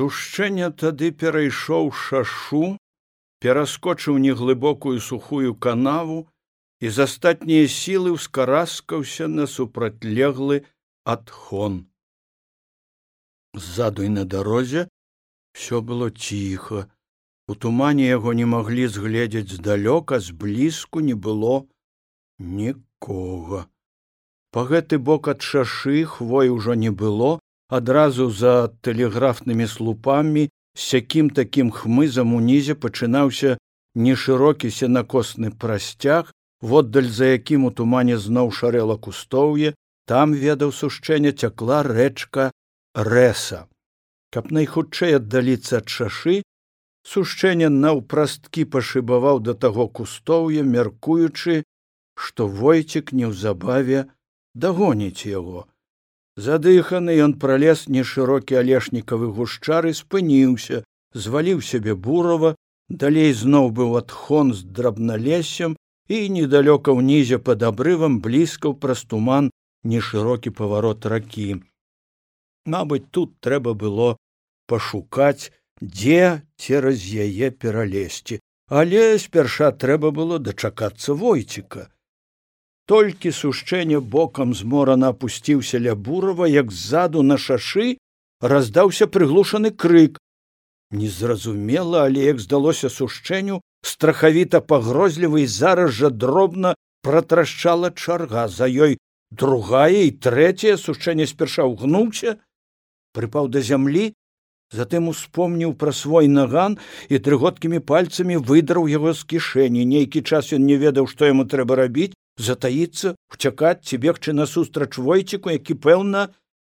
Сушчэнне тады перайшоў шашу, пераскочыў неглыбокую сухую канаву і з астатнія сілы ўскараскаўся на супрацьлеглы адхон. Ззаду і на дарозе все было ціха. У тумане яго не маглі згледзець здалёка, зблізку не было нікога. Па гэты бок ад шашы хвой ужо не было, адразу за тэлеграфнымі слупамі сякім такім хмызам унізе пачынаўся нешырокі сенакосны прасцяг воддаль за якім у тумане зноў шарэла кустоўе там ведаў сушчэння цякла рэчка рэса. Каб найхутчэй аддаліцца ад шашы сушчэнне наўпрасткі пашыбаваў да таго кустоўя мяркуючы што войцік неўзабаве дагоніць яго задыханы ён пралез нешырокі алешнікавы гушчар і спыніўся зваліў сябе бурава далей зноў быў адхон з драбналесем і недалёка ўнізе пад абрывам блізкаў праз туман нешырокі паварот ракі мабыць тут трэба было пашукаць дзе цераз яе пералезці але спярша трэба было дачакацца войціка толькі сушчэнне бокам зморана апусціўся ля бурава як ззаду на шашы раздаўся прыглушаны крык. Незразумела але як здалося сушчэнню страхавіта пагрозлівы і зараз жа дробна пратрашчала чарга. За ёй другая і трэцяе сушчэнне спярша ўгнуўся прыпаў да зямлі затым успомніў пра свой наган і трыготкімі пальцамі выдраў яго з кішэні. Нейкі час ён не ведаў што яму трэба рабіць затаіцца уцякаць ці бегчы насустрач войціку які пэўна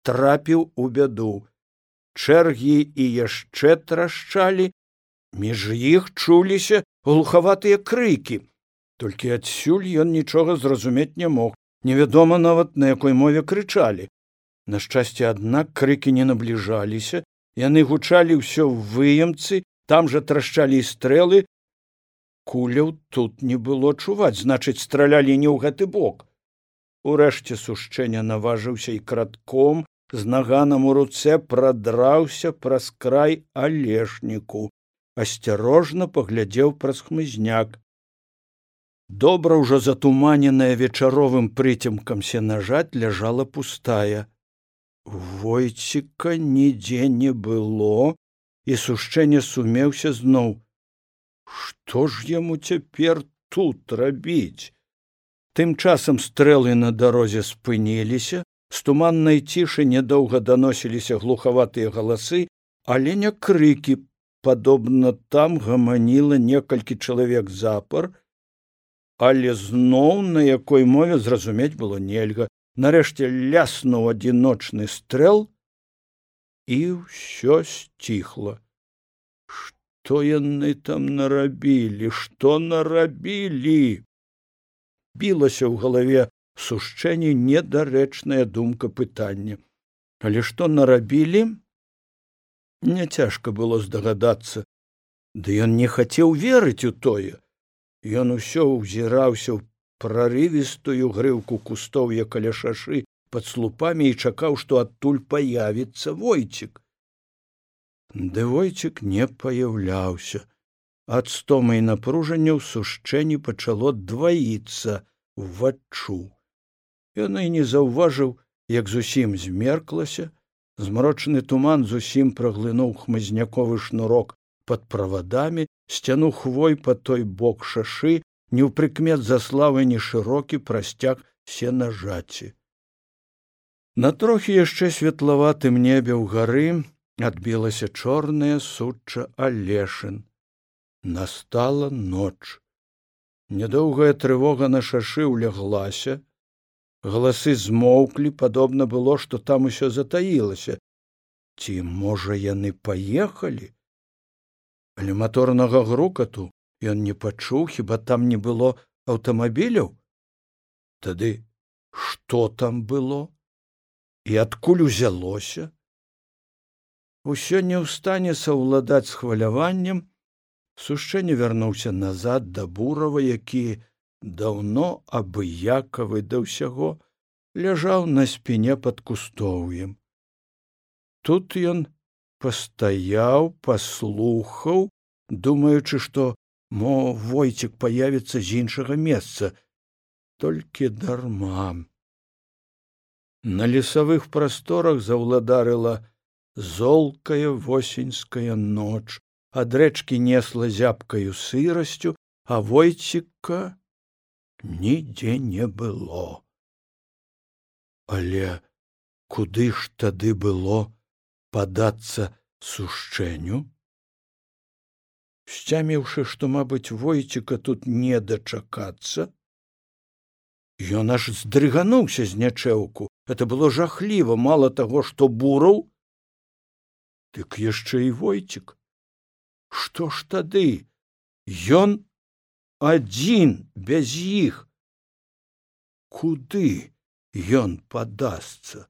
трапіў у бяду. Чэргі і яшчэ трашчалі між іх чуліся глухаватыя крыкі. Толькі адсюль ён нічога зразумець не мог невядома нават на якой мове крычалі. На шчасце аднак крыкі не набліжаліся яны гучалі ўсё ў выемцы там жа трашчалі стрэлы куляў тут не было чуваць значыць стралялі не ў гэты бок. Урэшце сушчэння наважыўся і кратком з наганам у руцэ прадраўся праз край алешніку. Асцярожна паглядзеў праз хмызняк. Добра ўжо затуманеная вечаровым прыцемкам сенажаць ляжала пустая. Войціка нідзе не было і сушчэнне сумеўся зноў. Што ж яму цяпер тут рабіць? Тым часам стрэлы на дарозе спыніліся, з туманнай цішы нядоўга даносіліся глухаватыя галасы, але не крыкі, падобна там гаманіла некалькі чалавек запар, але зноў на якой мове зразумець было нельга. Нарэшце ляснуў адзіночны стрэл і ўсё сціхла што яны там нарабілі што нарабілі? Білася ў галаве сушчэнні недарэчная думка пытання. Але што нарабілі? Няцяжка было здагадацца. Ды ён не хацеў верыць у тое. Ён усё ўзіраўся ў прарывістую грыўку кустоўя каля шашы пад слупамі і чакаў што адтуль паявіцца войцік Дывойчык не паяўляўся. Ад стома і напружання ў сушчэнні пачало дваіцца уваччу. Ён і не заўважыў, як зусім змерклася, змрочны туман зусім праглынуў хмызняковы шнурок пад правадамі, сцяну хвой па той бок шашы, не ў прыкмет заславы не шырокі прасцяг сенажаці. На трохі яшчэ светлаватым небе ў гары адбілася чорная сучча алешын настала ноч. Нядоўгая трывога на шашы ўляглася. Галасы змоўклі падобна было што там усё затаілася. Ці можа яны паехалі? Але маторнага грукату ён не пачуў хіба там не было аўтамабіляў? Тады што там было? І адкуль узялося усё не ў стане саўладаць з хваляваннем. Сушчэнне вярнуўся назад да бурава які даўно абыякавы да ўсяго ляжаў на спіне пад кустоўем. Тут ён пастаяў паслухаў думаючы што мо войцік паявіцца з іншага месца. Толькі дарма. На лесавых прасторах заўладарыла золкая восеньская ноч ад рэчкі несла зябкаю сырасцю а войціка нідзе не было. Але куды ж тады было падацца сушчэнню сцяміўшы што мабыць войціка тут не дачакацца ён аж здрыгануўся з нячэўку. Это было жахліва. Мала таго што бураў дык яшчэ і войцік што ж тады ён адзін без іх куды ён падасца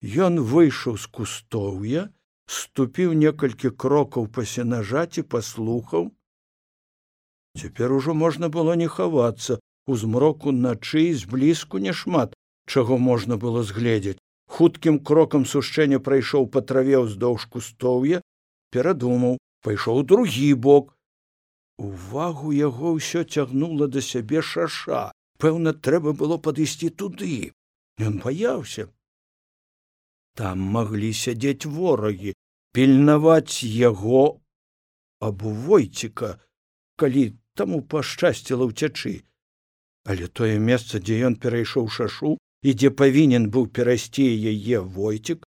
Ён выйшаў з кустоўя, ступіў некалькі крокаў па сенажаці паслухаў. Цяпер ужо можна было не хавацца у змроку начы зблізку няшмат, чаго можна было згледзець. Хуткім крокам сушчэння прайшоў па траве ўздоўж кустоўя, перадумаў, пайшоў другі бок. Увагу яго ўсё цягнула да сябе шаша. Пэўна, трэба было падысці туды. Ён баяўся, там маглі сядзець ворагі пільнаваць яго або войціка калі таму пашчасціла ўцячы але тое месца дзе ён перайшоў шашу і дзе павінен быў перайсці яе войцік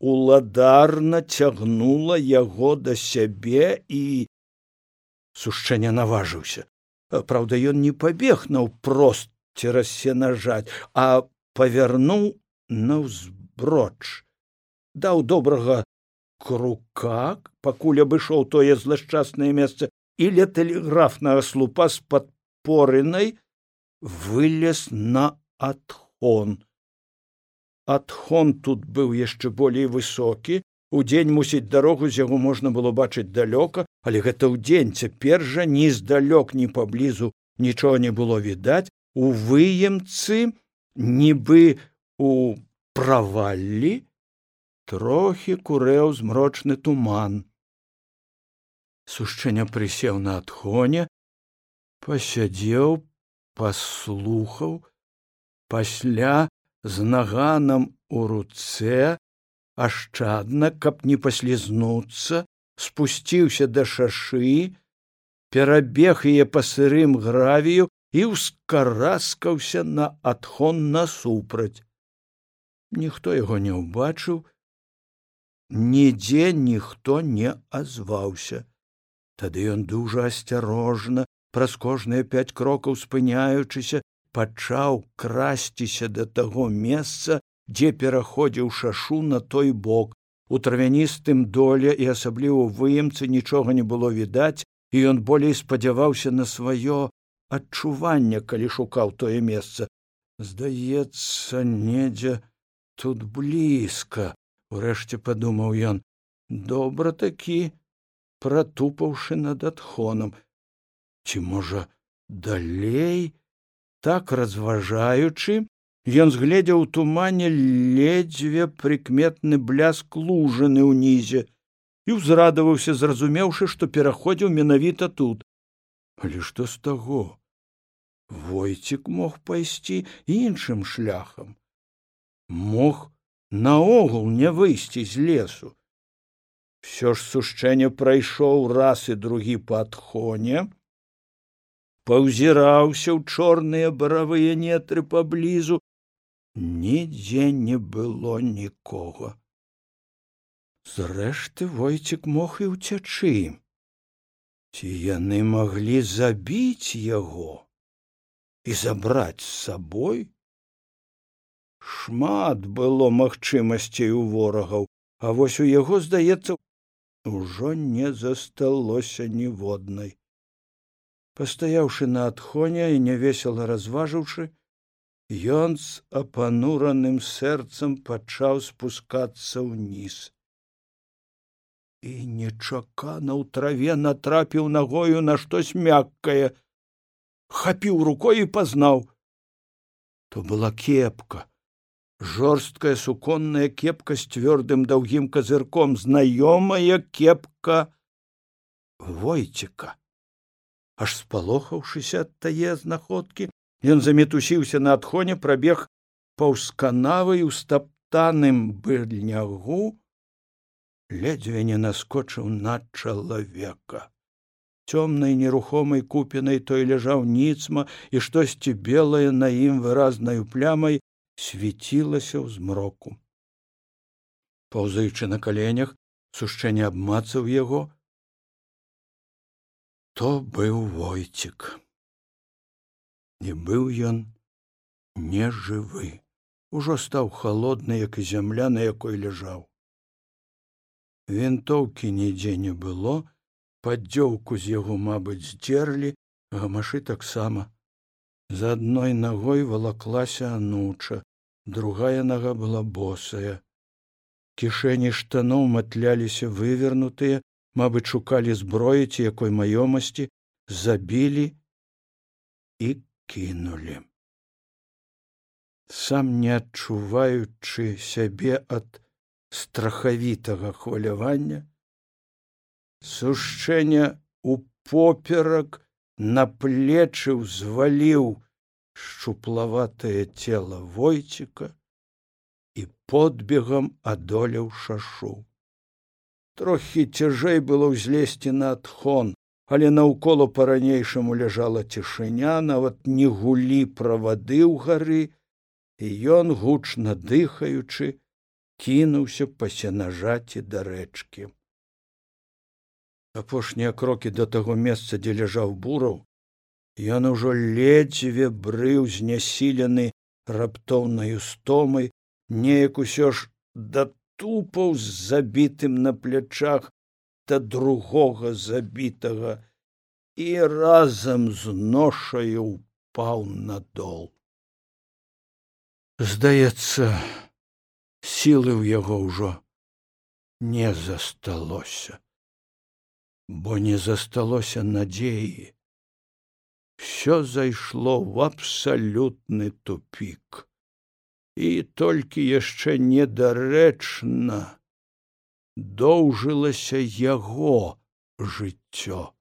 уладарна цягнула яго да сябе і сушчэння наважыўся. Праўда ён не пабег наўпрост цераз сенажаць а павярнуў на ўзб броч даў добрага крука пакуль абышоў тое злашчаснае месца і ля тэлеграфнага слупа з падпорынай вылез на адхон адхон тут быў яшчэ болей высокі. Удзень мусіць дарогу з яго можна было бачыць далёка але гэта ўдзень цяпер жа ні здалёк ні паблізу нічога не было відаць. У выемцы нібы у праваллі трохі курэў змрочны туман. Сушчэння прысеў на адхоне пасядзеў паслухаў пасля з наганам у руцэ ашчадна каб не паслізнуцца спусціўся да шашы перабег яе па сырым гравію і ўскараскаўся на адхон насупраць. Ніхто яго не ўбачыў нідзе ніхто не азваўся. Тады ён дужа асцярожна праз кожныя пяць крокаў спыняючыся пачаў красціся да таго месца дзе пераходзіў шашу на той бок. У травяністым доле і асабліва выемцы нічога не было відаць і ён болей спадзяваўся на сваё адчуванне калі шукаў тое месца. Здаецца недзе тут блізка урэшце падумаў ён. Добра такі пратупаўшы над адхонам. Ці можа далей так разважаючы ён згледзеў у тумане ледзьве прыкметны бляск лужаны ўнізе і ўзрадаваўся зразумеўшы што пераходзіў менавіта тут. Але што з таго? Войцік мог пайсці іншым шляхам. Мог наогул не выйсці з лесу. Все ж сушчэнне прайшоў раз і другі падхоне паўзіраўся ў чорныя баравыя нетры паблізу. Нідзе не было нікога. Зрэшты войцік мог і ўцячы. Ці яны маглі забіць яго і забраць з сабой? Шмат было магчымасцей у ворагаў а вось у яго здаецца ужо не засталося ніводнай пастаяўшы на адхоне і нявесела разважыўшы ён з апанураным сэрцам пачаў спускацца ўніз. І нечакана ў траве натрапіў нагою на штось мяккае. Хапіў рукой і пазнаў. То была кепка жорсткая суконная кепка з цвёрдым даўгім казырком знаёмая кепка войціка аж спалохаўшыся ад тае знаходкі ён замітусіўся на адхоне прабег паўсканавай у стаптаным быльнягу ледзьве не наскочыў на чалавека. Цёмнай нерухомай купінай той ляжаў ніцма і штосьці белае на ім выразнаю плямай свяцілася ў змроку. Паўзаючы на каленях сушчэнне абмацаў яго то быў войцік? Не быў ён не жывы. Ужо стаў халодны як і зямля на якой ляжаў. Вінтоўкі нідзе не было паддзёўку з яго мабыць здзерлі гамашы таксама. За адной нагой валаклася ануча другая нага была босая. Кішэні штаноў матляліся вывернутыя мабыць шукалі зброі ці якой маёмасці забілі і кінулі. Сам не адчуваючы сябе ад страхавітага хвалявання сушчэння у поперак на плечы ўзваліў шчуплаватае цела войціка і подбегам адолеў шашу трохі цяжэй было ўзлезці на адхон але наўкола па-ранейшаму ляжала цішыня нават не гулі правады ў гары і ён гучна дыхаючы кінуўся па сенажаці да рэчкі. Апошнія крокі да таго месца дзе ляжаў бураў ён ужо ледзьве брыў знясілены раптоўнаю стомай неяк усё ж датупаў з забітым на плячах да другога забітага і разам з ношаю упаў надол здаецца сілы ў яго ўжо не засталося бо не засталося надзеі. Все зайшло в абсалютны тупик і толькі яшчэ недарэчна доўжылася яго жыццё.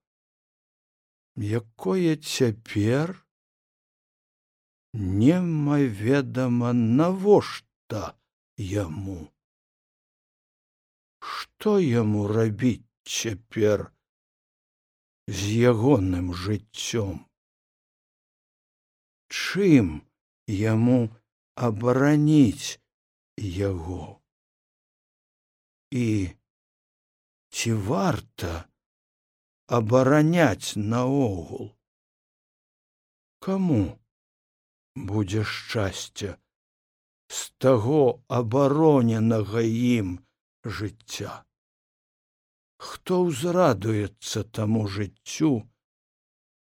Якое цяпер немаведама навошта яму? Што яму рабіць цяпер з ягоным жыццём? Чым яму абараніць яго. І ці варта абараняць наогул? Каму будзе шчасця з таго абароненага ім жыцця? Хто ўзрадуецца таму жыццю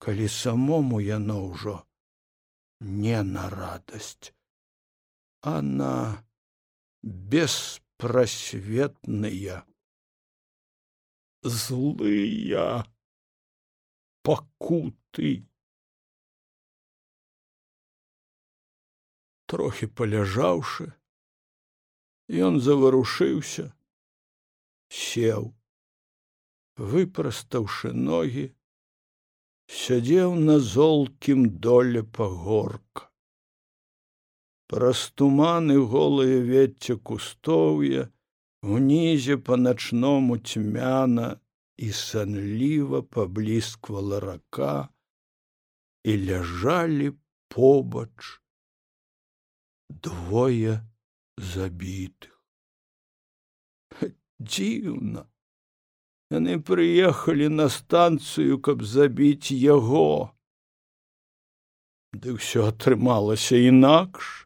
калі самому яно ўжо не на радасць а на беспрасветныя злыя пакуты трохі паляжаўшы ён заварушыўся сеў выпрастаўшы ногі сядзеў на золкім доле пагорка праз туманы голае вецце кустоўя унізе па начному цьмяна і санліва паблісквала рака і ляжалі побач двое забітых. Дзіўна яны прыехалі на станцыю каб забіць яго. Ды ўсё атрымалася інакш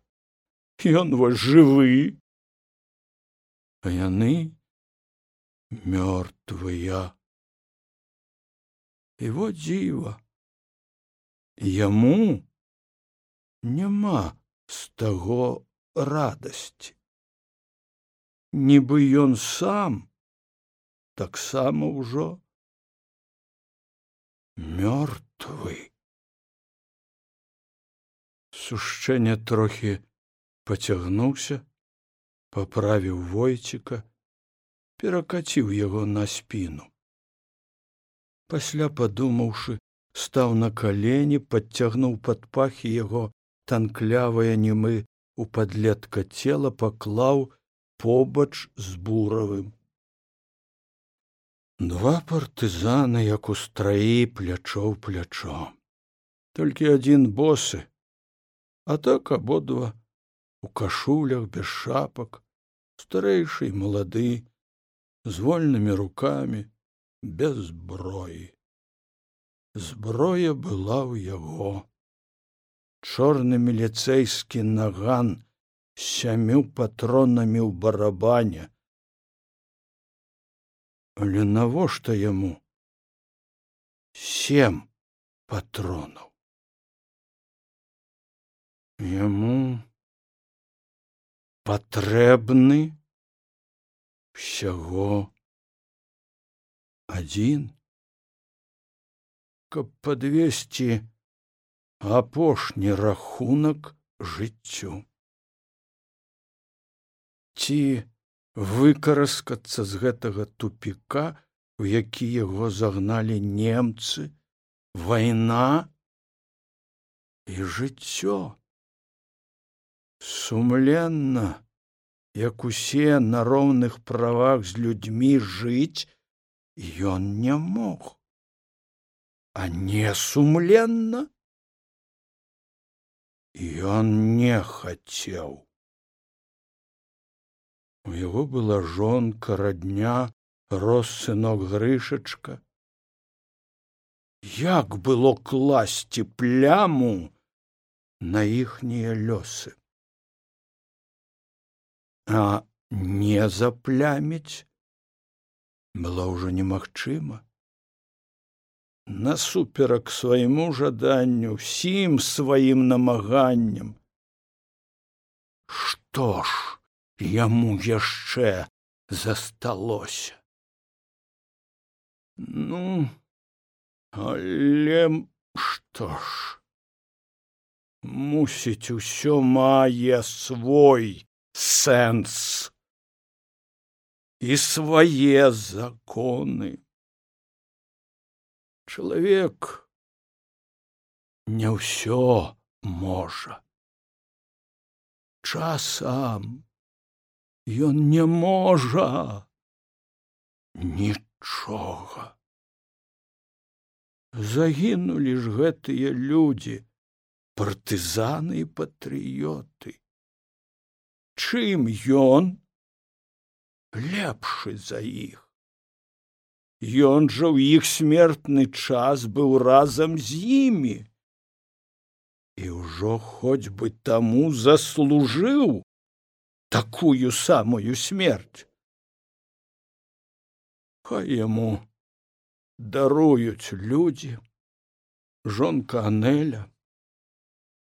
ён вось жывы. А яны мёртвыя. І во дзіва. Яму няма з таго радасці. Нібы ён сам таксама ўжо мёртвы. Сушчэнне трохі пацягнуўся паправіў войціка перакаціў яго на спіну пасля падумаўшы стаў на калені падцягнуў пад пахі яго танклявае німы у падлетка цела паклаў побач з буравым два партызаны як у страі плячо ў плячо. Толькі адзін босы а так абодва у кашулях без шапак старэйшы малады з вольнымі рукамі без зброі зброя была ў яго чорны міліцэйскі наган з сямю патронамі ў барабане але навошта яму сем патронаў яму патрэбны усяго адзін каб падвесці апошні рахунак жыццю ці выкараскацца з гэтага тупіка у які яго загналі немцы вайна і жыццё сумленна як усе на роўных правах з людзьмі жыць ён не мог. А не сумленна ён не хацеў. У яго была жонка радня рос сынок грышачка. Як было класці пляму на іхнія лёсы а не запляміць было ўжо немагчыма. Насуперак свайму жаданню ўсім сваім намаганням. Што ж яму яшчэ засталося? Ну але што ж? Мусіць усё мае свой сэнс і свае законы. Чалавек не ўсё можа. Часам ён не можа нічога. Загінулі ж гэтыя людзі партызаны і патрыёты чым ён лепшы за іх? Ён жа ў іх смертны час быў разам з імі. І ўжо хоць бы таму заслужыў такую самую смерть. Хай яму даруюць людзі жонка анеля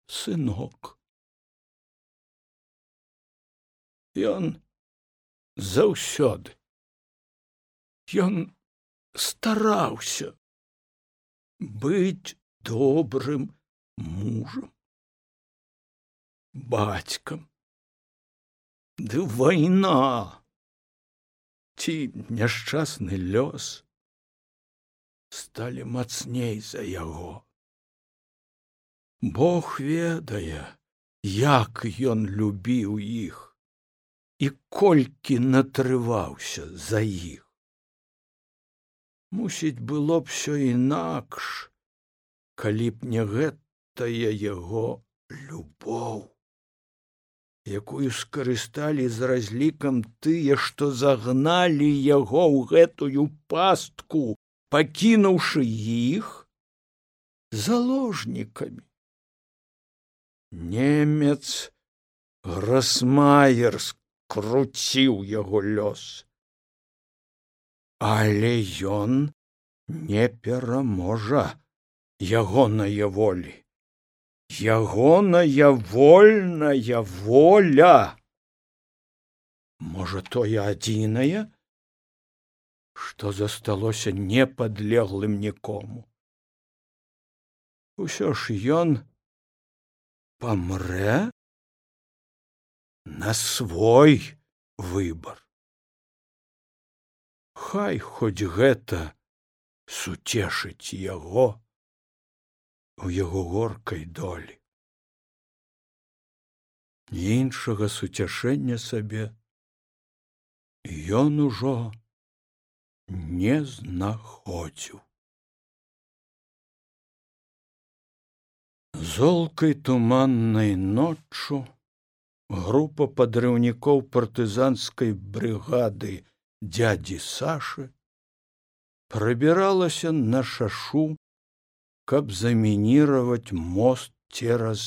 сынок ён заўсёды ён стараўся быць добрым мужам бацькам ды вайна ці няшчасны лёс сталі мацней за яго бог ведае як ён любіў іх і колькі натрываўся за іх. Мусіць было б все інакш калі б не гэтая яго любоў якую скарысталі з разлікам тыя што загналі яго ў гэтую пастку пакінуўшы іх заложнікамі. Немец грасмаер скруціў яго лёс. Але ён не пераможа ягоная волі. Ягоная вольная воля. Можа тое адзінае што засталося непадлеглым нікому. Усё ж ён памрэ на свой выбор. Хай хоць гэта суцешыць яго у яго горкай долі. Іншага суцяшэння сабе ён ужо не знаходзіў. Золкай туманнай ноччу група падрыўнікоў партызанскай брыгады дядзі сашы прабіралася на шашу каб замініраваць мост цераз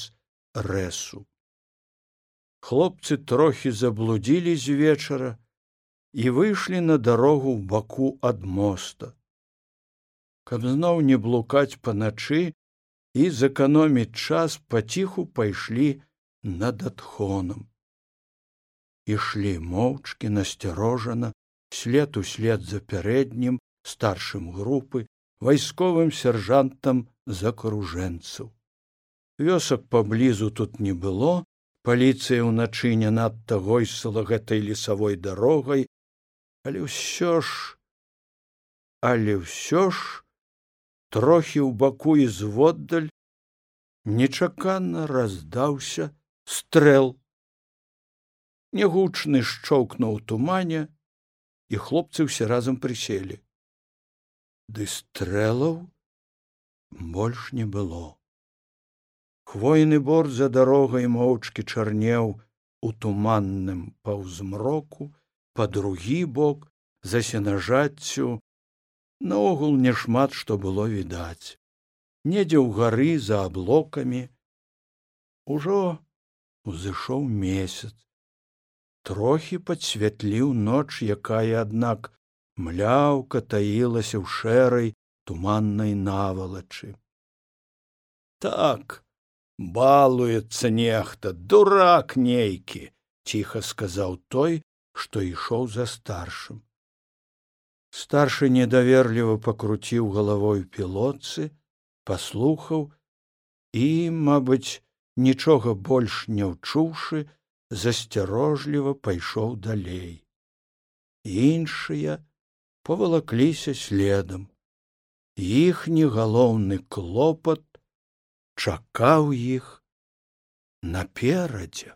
рэсу хлопцы трохі заблудзілі з вечара і выйшлі на дарогу ў баку ад моста. Каб зноў не блукаць паначы і зэканоміць час паціху пайшлі над адхонам ішлі моўчкі насцярожана след услед за пярэднім старшым групы вайсковым сяржантам закружэнцаў вёсак паблізу тут не было паліцыя ўначы не надта гойсала гэтай лесавой дарогай але ўсё ж але ўсё ж трохі ў баку і зводдаль нечакана раздаўся стрэл. Нягучны шчоўкнуў тумане і хлопцы ўсе разам прыселі. Ды стрэлаў больш не было. Хвойны бор за дарогай моўчкі чарнеў у туманным паўзмроку па другі бок за сенажаццю. Наогул няшмат што было відаць. Недзе ў гары за аблокамі. Ужо узышоў месяц. Трохі падсвятліў ноч якая аднак мляўка таілася ў шэрай туманнай навалачы. Так балуецца нехта дурак нейкі ціха сказаў той што ішоў за старшым. Старшы недаверліва пакруціў галавой пілотцы паслухаў і мабыць нічога больш не ўчуўшы засцярожліва пайшоў далей. Іншыя павалакліся следам. Іхні галоўны клопат чакаў іх наперадзе